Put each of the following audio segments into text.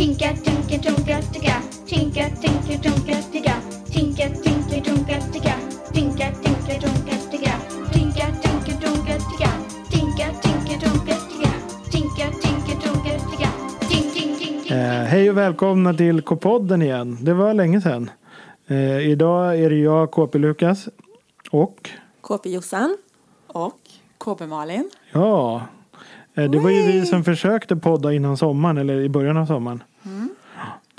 Tinka, tinka, tunka, ticka. Tinka, tinka, tunka, ticka. Tinka, tinka, tunka, ticka. Tinka, tinka, tunka, ticka. Tinka, tinka, tunka, ticka. Tinka, tinka, tunka, ticka. Tinka, tinka, tunka, ticka. Tink, tink, tink. Eh, hej och välkomna till K-podden igen. Det var länge sedan. Eh, idag är det jag, KP Lukas. Och KP Jossan. Och KB Malin. ja, eh, det var ju vi som försökte podda innan sommaren eller i början av sommaren.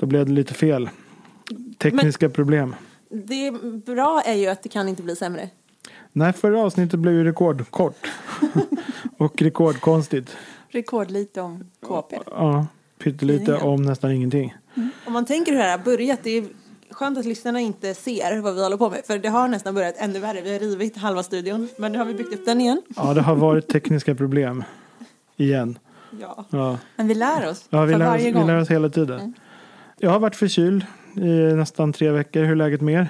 Då blev det lite fel. Tekniska problem. Det bra är ju att det kan inte bli sämre. Nej, förra avsnittet blev ju rekordkort. och rekordkonstigt. Rekordlite om KP. Ja, pyttelite om nästan ingenting. Om man tänker hur det här har börjat, det är skönt att lyssnarna inte ser vad vi håller på med. För det har nästan börjat ännu värre. Vi har rivit halva studion, men nu har vi byggt upp den igen. Ja, det har varit tekniska problem. Igen. Ja. Ja. Men vi lär oss Ja, vi för lär, oss, vi lär oss hela tiden. Jag har varit förkyld i nästan tre veckor. Hur är läget med er?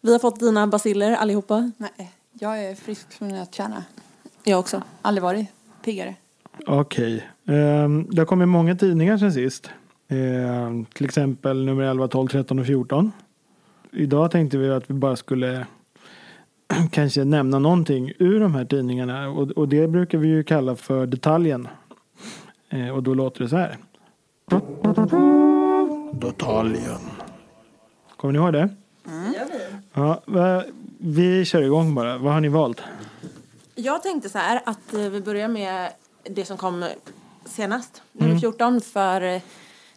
Vi har fått dina basiller allihopa. Nej, jag är frisk som en nötkärna. Jag också. Aldrig varit piggare. Okej. Ehm, det har kommit många tidningar sen sist. Ehm, till exempel nummer 11, 12, 13 och 14. Idag tänkte vi att vi bara skulle kanske nämna någonting ur de här tidningarna. Och, och det brukar vi ju kalla för detaljen. Eh, och då låter det så här. Detaljen. Kommer ni ihåg det? Ja, va- vi kör igång bara. Vad har ni valt? Jag tänkte så här att eh, vi börjar med det som kom senast, nummer 14, för eh,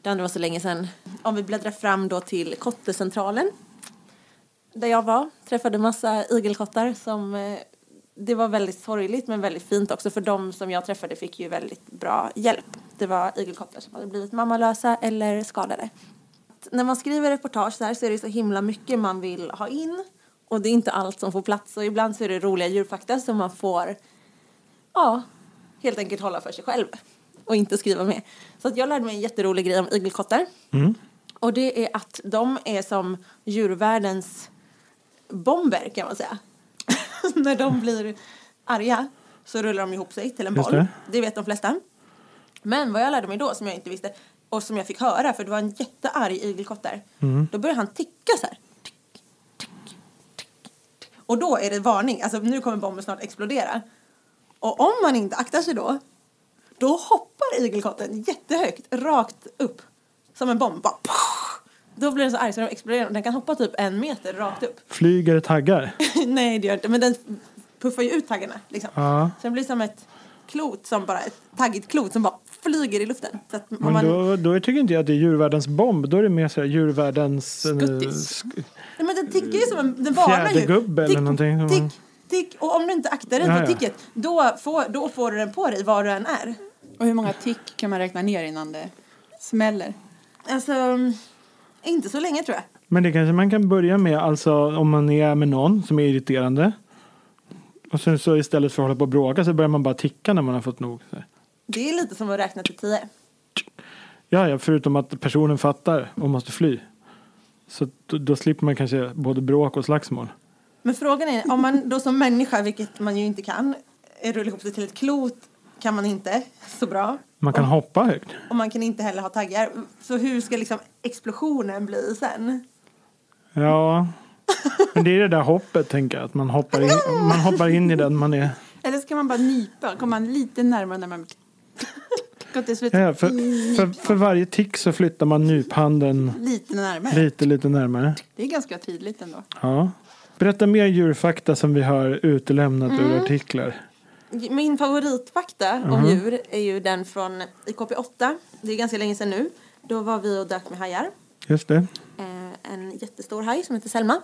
det andra var så länge sedan. Om vi bläddrar fram då till Kottecentralen, där jag var, träffade massa igelkottar som eh, det var väldigt sorgligt men väldigt fint också för de som jag träffade fick ju väldigt bra hjälp. Det var igelkottar som hade blivit mammalösa eller skadade. När man skriver reportage så här så är det så himla mycket man vill ha in och det är inte allt som får plats och ibland så är det roliga djurfakta som man får ja, helt enkelt hålla för sig själv och inte skriva med. Så att jag lärde mig en jätterolig grej om igelkottar. Och det är att de är som djurvärldens bomber kan man säga. När de blir arga så rullar de ihop sig till en boll. det. Det. vet de flesta. Men vad jag lärde mig då som jag inte visste och som jag fick höra för det var en jättearg igelkott där. Då började han ticka så här. Tick, tick, tick. Och då är det varning. Alltså nu kommer bomben snart explodera. Och om man inte aktar sig då, då hoppar igelkotten jättehögt, rakt upp. Som en bomb. Bara, då blir den så arg så den exploderar. Den kan hoppa typ en meter rakt upp. Flyger taggar? Nej, det gör inte. Men den puffar ju ut taggarna. Liksom. Ja. Så den blir som ett klot, som bara ett taggigt klot som bara flyger i luften. Så att om Men man, då, då tycker inte jag att det är djurvärldens bomb. Då är det mer så här djurvärldens... eh, Skuttis. sk- Nej, men den tickar ju som en... Den varnar ju. Fjädergubbe eller någonting Tick, tick. Och om du inte aktar dig Ja, för ja. ticket, då får, då får du den på dig var du än är. Och hur många tick kan man räkna ner innan det smäller? Alltså, inte så länge tror jag. Men det kanske man kan börja med, alltså om man är med någon som är irriterande. Och sen så istället för att hålla på och bråka så börjar man bara ticka när man har fått nog. Det är lite som att räkna till tio. Ja, ja, förutom att personen fattar och måste fly. Så då, då slipper man kanske både bråk och slagsmål. Men frågan är, om man då som människa, vilket man ju inte kan, eh, rulla ihop sig till ett klot kan man inte så bra. Man kan hoppa högt. Och man kan inte heller ha taggar. Så hur ska liksom explosionen bli sen? Ja, men det är det där hoppet tänker jag. Att man hoppar in, man hoppar in i den man är. Eller ska man bara nypa? Kommer man lite närmare när man... Och Ja, för, för, för varje tick så flyttar man nyphanden lite närmare. lite, lite närmare. Det är ganska tydligt ändå. Ja. Berätta mer djurfakta som vi har utelämnat ur artiklar. Min favoritfakta om djur är ju den från IKP8. Det är ganska länge sedan nu. Då var vi och dök med hajar. Just det. Eh, en jättestor haj som heter Selma.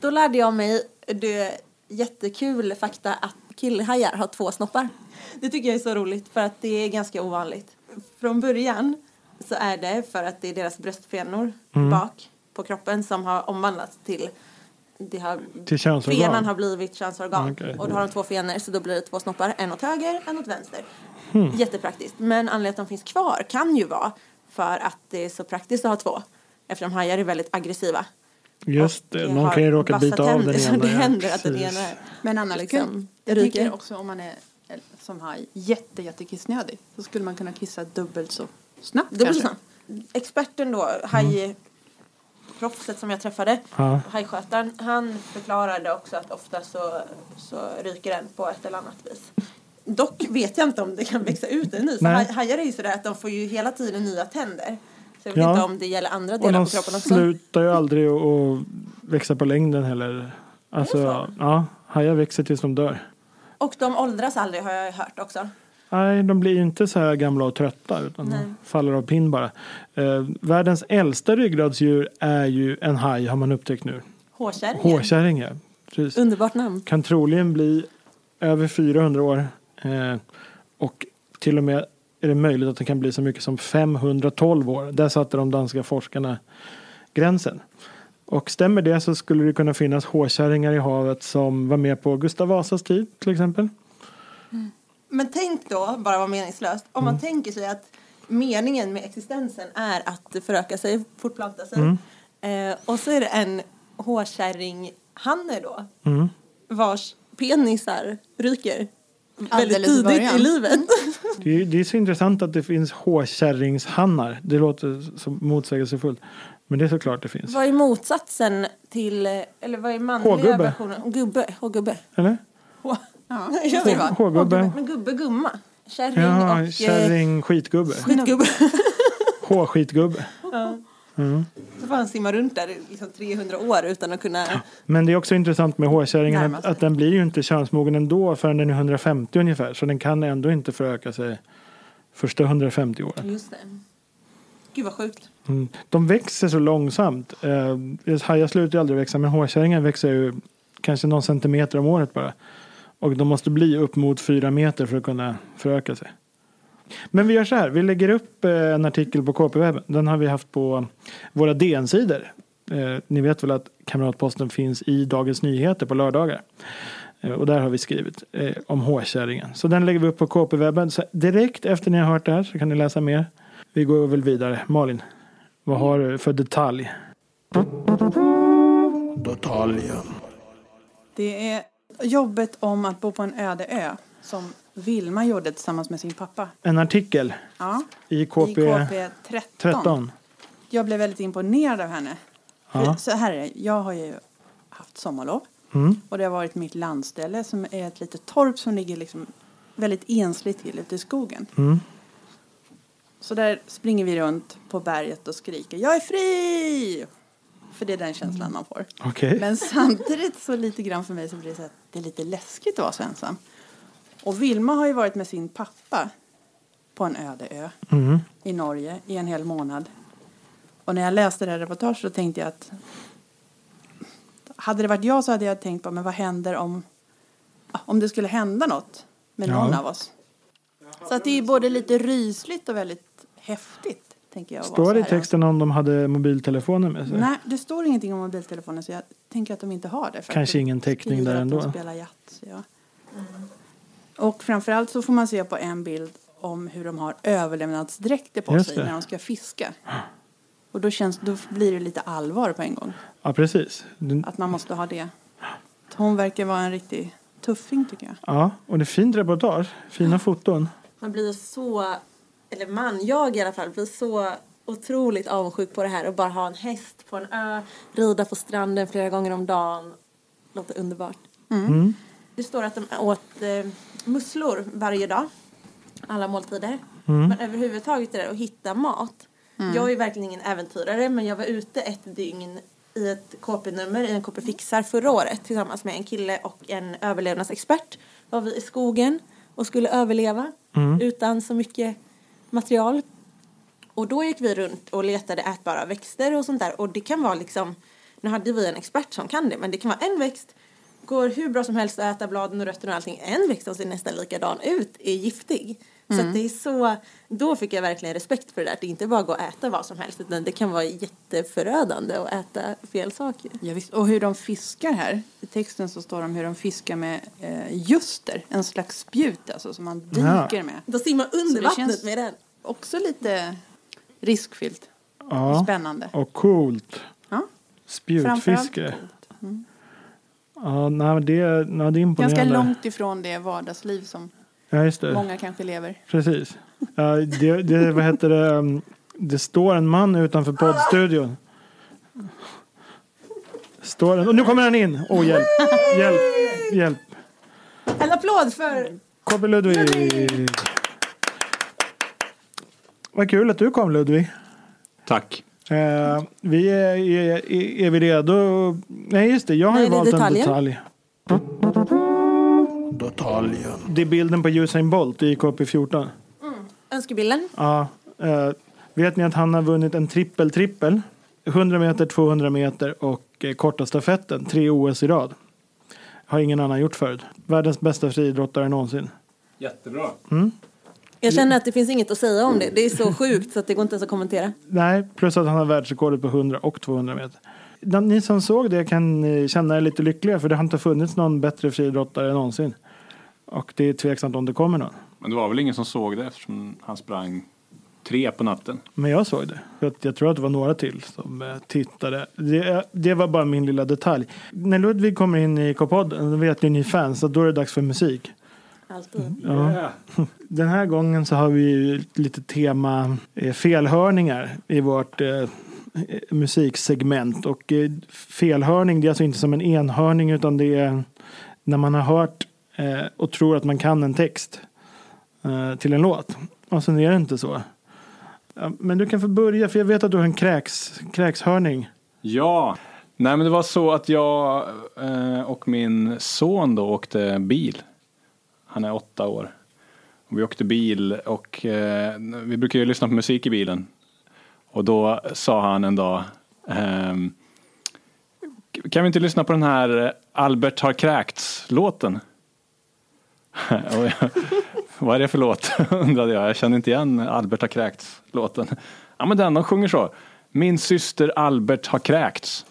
Då lärde jag mig det jättekul fakta att killhajar har två snoppar. Det tycker jag är så roligt för att det är ganska ovanligt. Från början så är det för att det är deras bröstfenor bak på kroppen som har omvandlats till det har, Till könsorgan. fenan har blivit könsorgan. Okej. Och då har de två fenor så då blir det två snoppar, en åt höger, en åt vänster. Hmm. Jättepraktiskt. Men anledningen till att de finns kvar kan ju vara för att det är så praktiskt att ha två. Eftersom hajar är väldigt aggressiva. Just det, har någon kan ju råka bita av den så ena. Det ja, händer att den ena Men annars liksom jag tänker också om man är som haj jätte, jätte kissnödig så skulle man kunna kissa dubbelt så snabbt Dubbelt så kanske. snabbt. experten då, hajproffset som jag träffade, Ja. hajskötaren, han förklarade också att ofta så, så ryker den på ett eller annat vis. Dock vet jag inte om det kan växa ut en ny. Nej. haj- hajar är ju sådär att de får ju hela tiden nya tänder. Så jag vet Ja. inte om det gäller andra Och delar de på kroppen också. slutar ju aldrig att växa på längden heller. Alltså, så? ja, hajar växer tills de dör. Och de åldras aldrig har jag hört också. Nej, de blir inte så här gamla och trötta utan Nej. de faller av pinn bara. Eh, världens äldsta ryggradsdjur är ju en haj har man upptäckt nu. Hårkärringen. Underbart namn. Kan troligen bli över 400 år. Eh, och till och med är det möjligt att den kan bli så mycket som 512 år. Där satte de danska forskarna gränsen. Och stämmer det så skulle det kunna finnas hårkärringar i havet som var med på Gustav Vasas tid till exempel. Men tänk då, bara vara meningslöst, om Mm. man tänker sig att meningen med existensen är att föröka sig, fortplanta sig. Mm. Eh, och så är det en hårkärringhanne då, Mm. vars penisar ryker väldigt Alldeles i tidigt början. i livet. Det är, det är så intressant att det finns hårkärringshannar. Det låter så motsägelsefullt. Men det är såklart det finns. vad är motsatsen till, eller vad är manliga Hårgubbe. versionen? Gubbe, hårgubbe. Eller? Hå- Ja. Vad. Hårgubbe. Men gubbe, gumma. Kärring Ja, och eh, kärring, skitgubbe. skitgubbe. Hårskitgubbe. Så får han simma runt där i liksom 300 år utan att kunna... Men det är också intressant med hårkärringen att, att den blir ju inte könsmogen ändå förrän den är 150 ungefär. Så den kan ändå inte föröka sig första 150 åren. Just det. Gud vad sjukt. Mm. De växer så långsamt. Eh, hajar slutar ju aldrig växa men hårkärringar växer ju kanske någon centimeter om året bara. Och de måste bli upp mot fyra meter för att kunna föröka sig. Men vi gör så här, vi lägger upp eh, en artikel på KP-webben. Den har vi haft på våra DN-sidor. Eh, ni vet väl att Kamratposten finns i Dagens Nyheter på lördagar. Eh, och där har vi skrivit om hårkärringen. Så den lägger vi upp på KP-webben. Så direkt efter ni har hört det här så kan ni läsa mer. Vi går väl vidare. Malin, vad har du för detalj? Detaljen. Det är jobbet om att bo på en öde ö som Vilma gjorde tillsammans med sin pappa. En artikel Ja, i i KP, KP 13. 13. Jag blev väldigt imponerad av henne. Ja. Så här är det, jag har ju haft sommarlov Mm. och det har varit mitt landställe som är ett litet torp som ligger liksom väldigt ensligt till ute i skogen. Mm. Så där springer vi runt på berget och skriker jag är fri! För det är den känslan man får. Okej. Men samtidigt så lite grann för mig så blir det så att det är lite läskigt att vara så ensam. Och Vilma har ju varit med sin pappa på en öde ö Mm. i Norge i en hel månad. Och när jag läste det här reportaget så tänkte jag att hade det varit jag så hade jag tänkt på men vad händer om, om det skulle hända något med Ja. någon av oss. Så att det är både lite rysligt och väldigt häftigt. Tänker jag, Står det i texten om de hade mobiltelefoner med sig? Nej, det står ingenting om mobiltelefoner så jag tänker att de inte har det. För Kanske ingen täckning där att ändå. De spelar Yatzy, ja. Och framförallt så får man se på en bild om hur de har överlevnadsdräkter på Just sig det. när de ska fiska. Och då, känns, då blir det lite allvar på en gång. Ja, precis. Den- Att man måste ha det. Hon verkar vara en riktig tuffing tycker jag. Ja, och det är fint reportage. Fina foton. Man blir så, eller man, jag i alla fall, blir så otroligt avundsjuk på det här och bara ha en häst på en ö, rida på stranden flera gånger om dagen. Låter underbart. Mm. Det står att de åt eh, musslor varje dag, alla måltider. Mm. Men överhuvudtaget det där att hitta mat. Jag är verkligen ingen äventyrare men jag var ute ett dygn i ett KP-nummer i en KP Fixar förra året tillsammans med en kille och en överlevnadsexpert. Var vi i skogen och skulle överleva Mm. utan så mycket material. Och då gick vi runt och letade ätbara växter och sånt där och det kan vara liksom nu hade vi en expert som kan det men det kan vara en växt går hur bra som helst att äta bladen och rötterna och allting. En växt som ser nästan likadan ut är giftig. Så att det är så, då fick jag verkligen respekt för det där. Att det inte bara går att äta vad som helst utan det kan vara jätteförödande att äta fel saker. Ja, visst. Och hur de fiskar här. I texten så står det om hur de fiskar med eh, juster. En slags spjut alltså som man Ja. dyker med. De simmar under det vattnet känns- med den. Också lite riskfyllt. Ja, Spännande. och coolt. Ja. Spjutfiske. coolt. Ja, nej, det, nej, det är imponerande. Ganska långt ifrån det vardagsliv som Ja, just det. många kanske lever. Precis. Ja, det, det, vad heter det? um, Det står en man utanför poddstudion. Står en, och nu kommer han in! Åh, hjälp, hjälp, hjälp. En applåd för... KB Ludvig. Vad kul att du kom Ludvig. Tack. Eh, vi är, är, är vi redo? Nej just det, jag har Nej, ju valt detaljen. en detalj. Detaljen. Det är bilden på Usain Bolt i KP14. Önskebilden. Ja, eh, vet ni att han har vunnit en trippel-trippel? 100 meter, 200 meter och eh, korta stafetten. Tre OS i rad. Har ingen annan gjort förut. Världens bästa friidrottare någonsin. Jättebra. Jag känner att det finns inget att säga om det. Det är så sjukt så att det går inte ens att kommentera. Nej, plus att han har världsrekordet på 100 och 200 meter. Ni som såg det kan eh, känna er lite lyckliga för det har inte funnits någon bättre friidrottare någonsin. Och det är tveksamt om det kommer någon. Men det var väl ingen som såg det eftersom han sprang tre på natten. Men jag såg det. Jag tror att det var några till som eh, tittade. Det, det var bara min lilla detalj. När Ludvig kommer in i K-podden, då vet ju ni fans att då är det dags för musik. Alltid. Ja. Den här gången så har vi ju lite tema eh, felhörningar i vårt eh, musiksegment. Och eh, felhörning det är alltså inte som en enhörning utan det är när man har hört eh, och tror att man kan en text eh, till en låt. Alltså, och sen är det inte så. Ja, men du kan få börja för jag vet att du har en kräks, kräkshörning. Ja. Nej men det var så att jag eh, och min son då åkte bil. Han är åtta år. Och vi åkte bil och eh, vi brukar ju lyssna på musik i bilen. Och då sa han en dag ehm, Kan vi inte lyssna på den här Albert har kräkts-låten? vad är det för låt? undrade jag. Jag kände inte igen Albert har kräkts-låten. Ja men den, de sjunger så. Min syster Albert har kräkts.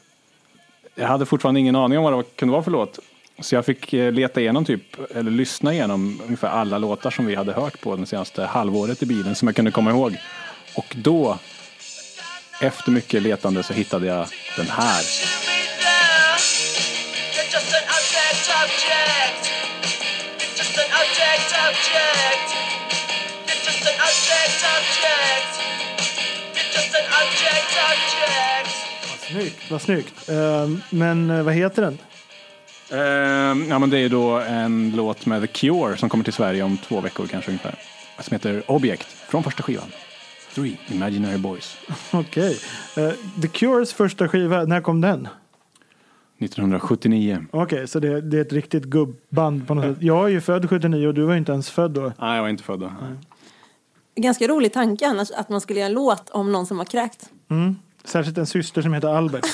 Jag hade fortfarande ingen aning om vad det kunde vara för låt. Så jag fick eh, leta igenom typ, eller lyssna igenom ungefär alla låtar som vi hade hört på det senaste halvåret i bilen som jag kunde komma ihåg. Och då, efter mycket letande så hittade jag den här. You're just an object, object. You're just an object, object. You're just an object, object. Object. Snyggt, vad snyggt. Eh, men eh, vad heter den? Eh, ja men det är då en låt med The Cure som kommer till Sverige om två veckor kanske ungefär. Som heter Object från första skivan. Three Imaginary Boys. Okej. Eh, The Cures första skiva, när kom den? 1979. Okej, så det, det är ett riktigt gubbband på något sätt. Jag är ju född 79 och du var inte ens född då. Nej, jag var inte född då. Ganska rolig tanke annars att man skulle göra en låt om någon som har kräkt. Särskilt en syster som heter Albert.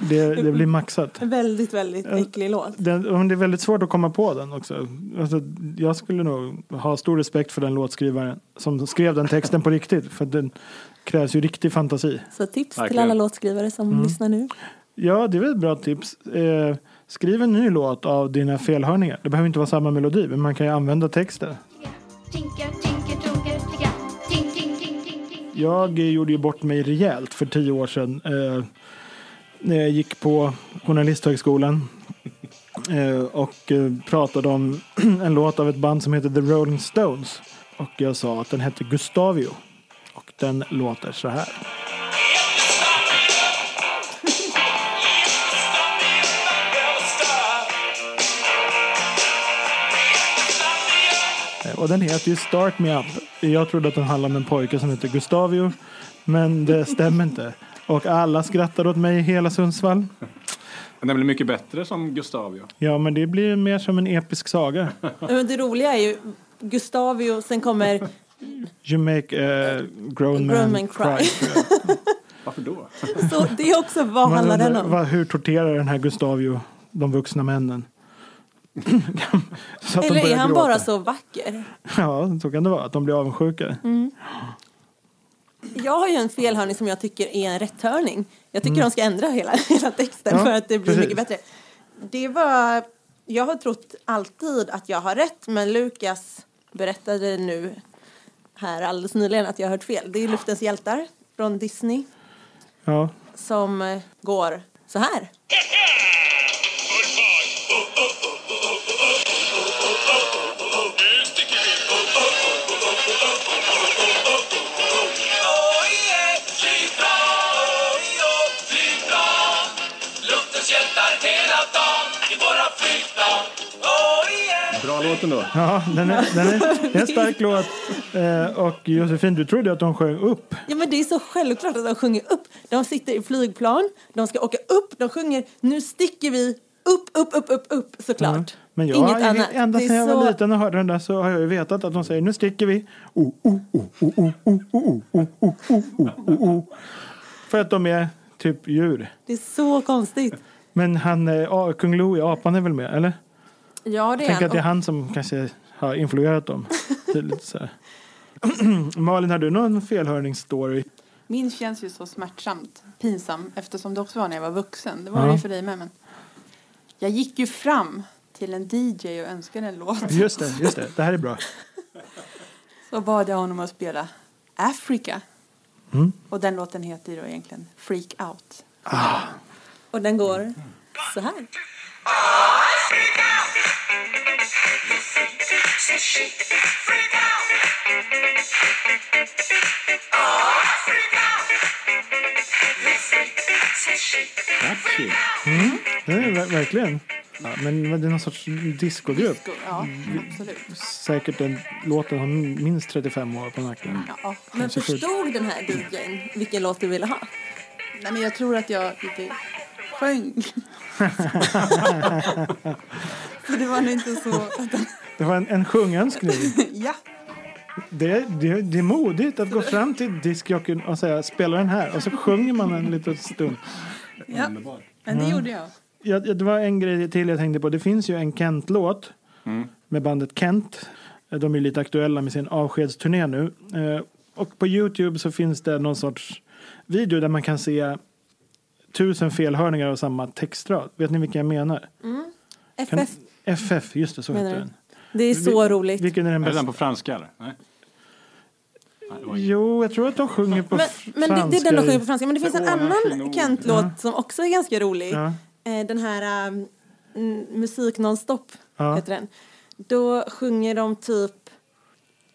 det, det blir maxat. Väldigt, väldigt äcklig låt. Den, det är väldigt svårt att komma på den också. Alltså, jag skulle nog ha stor respekt för den låtskrivaren som skrev den texten på riktigt. För den krävs ju riktig fantasi. Så tips till Verkligen. alla låtskrivare som lyssnar nu. Ja, det är väl ett bra tips. Eh, skriv en ny låt av dina felhörningar. Det behöver inte vara samma melodi, men man kan ju använda texten. Jag gjorde ju bort mig rejält för tio år sedan. Eh, när jag gick på Journalisthögskolan. Eh, och eh, pratade om en låt av ett band som heter The Rolling Stones. Och jag sa att den hette Gustavio. Och den låter så här. Och den heter ju Start Me Up. Jag trodde att den handlade om en pojke som heter Gustavio. Men det stämmer inte. Och alla skrattar åt mig i hela Sundsvall. Den blir mycket bättre som Gustavio. Ja, men det blir mer som en episk saga. Men det roliga är ju Gustavio, sen kommer You make a grown man, Grown man cry. cry. jag. Varför då? Så det är också vad Man handlar den om? vad- hur torterar den här Gustavio de vuxna männen? så att de Eller är han gråta. bara så vacker? Ja, så kan det vara. Att de blir avundsjuka. Mm. Jag har ju en felhörning som jag tycker är en rätthörning. Jag tycker de ska ändra hela, hela texten Mm. Ja, för att det blir precis. mycket bättre. Det var, jag har trott alltid att jag har rätt men Lukas berättade nu här alldeles nyligen att jag har hört fel. Det är Luftens hjältar från Disney Ja. som eh, går så här. A-låten då? Ja, den är, den är, det är en stark låt. Eh, och Josefin, du trodde att de sjöng upp. Ja men det är så självklart att de sjunger upp. De sitter i flygplan, de ska åka upp, de sjunger nu sticker vi upp, upp, upp, upp, upp såklart. Men jag, Inget annat. ända sedan jag var så- liten och hörde den där så har jag ju vetat att de säger nu sticker vi. Oh, oh, oh, oh, oh, oh, oh, oh, oh, oh, oh, oh, oh. För att de är typ djur. Det är så konstigt. Men han, eh, ah, kung Louie, apan är väl med, eller? Ja det är Tänk att det är han som kanske har influerat dem. Malin, har du någon felhörningsstory? Min känns ju så smärtsamt pinsam eftersom det också var när jag var vuxen. Det var Ja. det ju för dig med. Men jag gick ju fram till en DJ och önskade en låt. Just det, just det. Det här är bra. Så bad jag honom att spela Africa. Mm. Och den låten heter ju då egentligen Freak Out. Och den går så här. Catchy. Det är ver- verkligen. Ja, men det är någon sorts discogrupp. Ja, absolut. Säkert den låten har minst 35 år på nacken. Ja. Men förstod den här DJn vilken låt du ville ha? Nej, men jag tror att jag lite sjöng. så det var nog inte så... Det var en, en sjungönskning. ja. Det, det, det är modigt att gå fram till diskjockeyn och säga spela den här och så sjunger man en liten stund. ja, men det gjorde jag. Ja, det var en grej till jag tänkte på. Det finns ju en Kent-låt med bandet Kent. De är lite aktuella med sin avskedsturné nu. Eh, Och på Youtube så finns det någon sorts video där man kan se tusen felhörningar av samma textrad. Vet ni vilka jag menar? Kan, FF. FF, just det, så Menar heter du? den. Det är så Vil- roligt. Vilken är den Är det bästa? den på franska eller? Nej. Det. Jo, jag tror att de sjunger på Men, f- men det, det är den de franska. sjunger på franska. Men det finns en Det annan. Kent-låt som också är ganska rolig. Ja. Eh, Den här um, mm, Musik nonstop Ja. heter den. Då sjunger de typ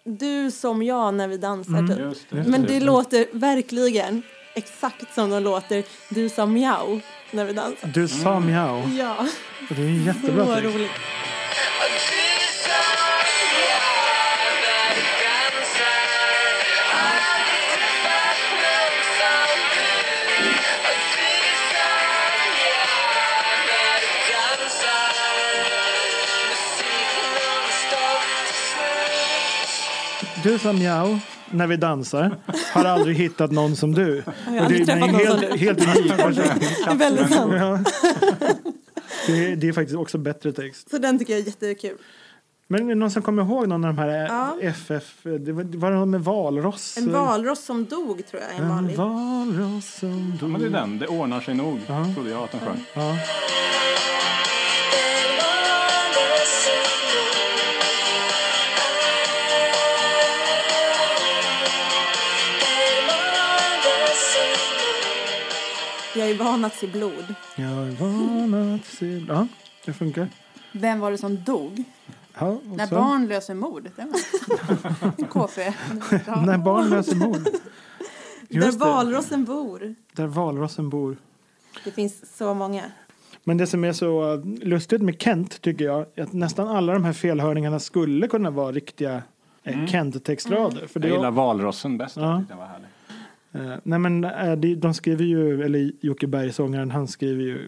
Du som jag när vi dansar typ. Just det. Men det låter verkligen exakt som de låter Du som miau när vi dansar. Du sa mjau. Ja, Och Det är jättebra så roligt. Du sa mjau när vi dansar. Har aldrig hittat någon som du. har Och det, aldrig det är en träffat någon som helt, du. helt unik person. Det är väldigt sant. Ja. Det, är, det är faktiskt också bättre text. Så den tycker jag är jättekul. Men är det någon som kommer ihåg någon av de här Ja. FF? Det var, det någon med valross. En valross som dog tror jag är en En vanlig. valross som Ja, men det är den. Det ordnar sig nog. Trodde jag att den sjöng. Ja. Van att se blod. Jag är van att se... Ja, det funkar. Vem var det som dog? Ja, När barn löser mord. Det var en KP. När barn löser mord. Där Just det, valrossen bor. där valrossen bor. Det finns så många. Men det som är så uh, lustigt med Kent tycker jag är att nästan alla de här felhörningarna skulle kunna vara riktiga eh, Kent-textrader. För det Jag är- gillar valrossen bäst. Ja. Den var härlig. Eh, nej men eh, de, skriver ju, eller Jocke Berg, sångaren, han skriver ju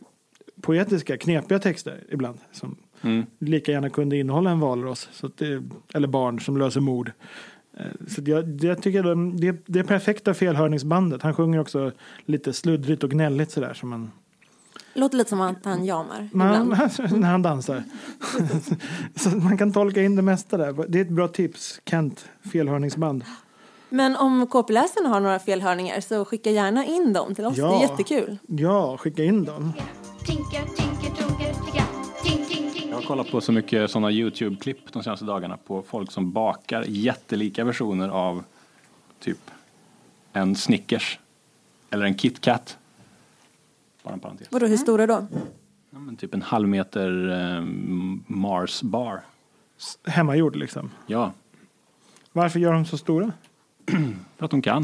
poetiska, knepiga texter ibland. Som Mm. lika gärna kunde innehålla en valross. Så att det, eller barn som löser mord. Eh, Så jag, jag tycker de, det, det är perfekta felhörningsbandet. Han sjunger också lite sluddrigt och gnälligt sådär. Som man, Låter lite som att han jamar man, ibland. när han dansar. så man kan tolka in det mesta där. Det är ett bra tips. Kent, felhörningsband. Men om KP-läsarna har några felhörningar så skicka gärna in dem till oss. Ja. Det är jättekul. Ja, skicka in dem. Jag har kollat på så mycket sådana YouTube-klipp de senaste dagarna på folk som bakar jättelika versioner av typ en Snickers eller en KitKat. Bara en parentes. Vadå, hur stora då? Ja, men typ en halv meter eh, Mars bar. Hemmagjord liksom. Ja, Varför gör de så stora? För att de kan.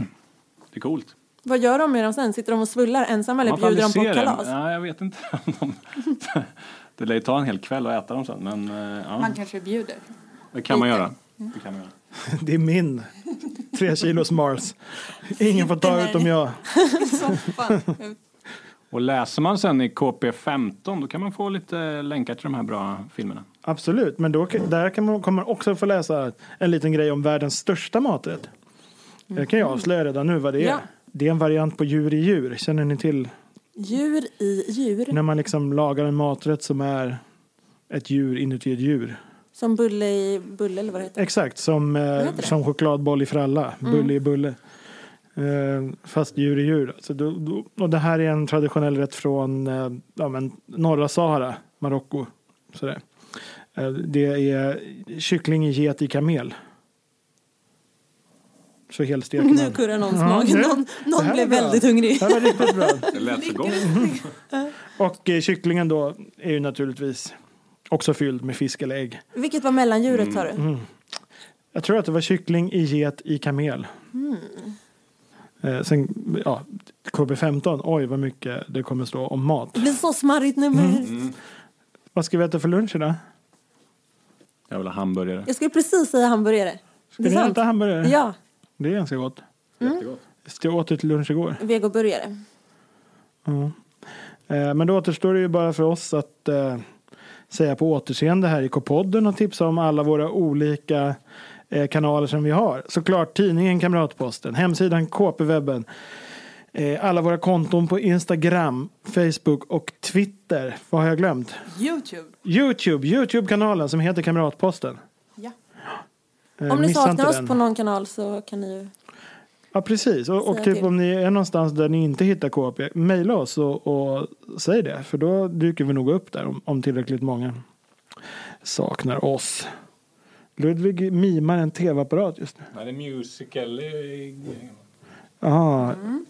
Det är coolt. Vad gör de med dem sen? Sitter de och svullar ensamma eller bjuder de på kalas? Ja, jag vet inte. de- Det lär ju ta en hel kväll att äta dem sen, men eh, ja, Man kanske bjuder. det kan man göra. Det kan man göra. Det är min tre kilos Mars. Ingen får ta utom jag. Och läser man sen i KP15 då kan man få lite länkar till de här bra filmerna. Absolut, men då, där kan man, kommer man också få läsa en liten grej om världens största maträtt. Det kan jag avslöja redan nu vad det är. Ja. Det är en variant på djur i djur. Känner ni till Djur i djur. när man liksom lagar en maträtt som är ett djur inuti ett djur? Som bulle i bulle eller vad det heter. Exakt, som, eh? Mm. som chokladboll i fralla. Bulle i bulle. Eh, fast djur i djur. Så då, då, och det här är en traditionell rätt från eh, ja, men, norra Sahara, Marocko. Sådär. Eh, det är kyckling i get i kamel. Så helsteker Nu kurrar någons Ja, mage. nu- Någon, någon blev väldigt hungrig. Det här var riktigt bra. Det lät så gott. Och eh, kycklingen då är ju naturligtvis också fylld med fisk eller ägg. Vilket var mellandjuret sa du? Jag tror att det var kyckling i get i kamel. Eh, sen, ja, KB15, oj vad mycket det kommer stå om mat. Det blir så smarrigt nummer. Mm. Vad ska vi äta för lunch idag? Jag vill ha hamburgare. Jag skulle precis säga hamburgare. Ska Det äta hamburgare? Ja, Det är ganska gott. Jättegott. Jag åt det till lunch igår. vegoburgare. Ja. Eh, Men då återstår det ju bara för oss att eh, säga på återseende här i K-podden och tipsa om alla våra olika eh, kanaler som vi har. Såklart tidningen Kamratposten, hemsidan KP-webben, eh, alla våra konton på Instagram, Facebook och Twitter. Vad har jag glömt? Youtube. Youtube, Youtube-kanalen som heter Kamratposten. Ja. Eh, Om ni missa saknar oss den. på någon kanal så kan ni ju... Ja, precis. Och, och typ till. om ni är någonstans där ni inte hittar KP, mejla oss och, och säg det. För då dyker vi nog upp där om, om tillräckligt många saknar oss. Ludvig mimar en tv-apparat just nu. Nej, det är musical. Jaha. Mm.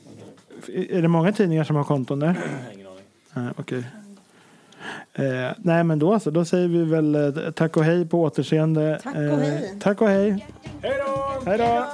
Är är det många tidningar som har konton där? Ingen aning. Nej, okej. Eh, nej men då så, då säger vi väl eh, tack och hej på återseende. Tack och Eh, hej. tack och hej. Hej då! Hej då!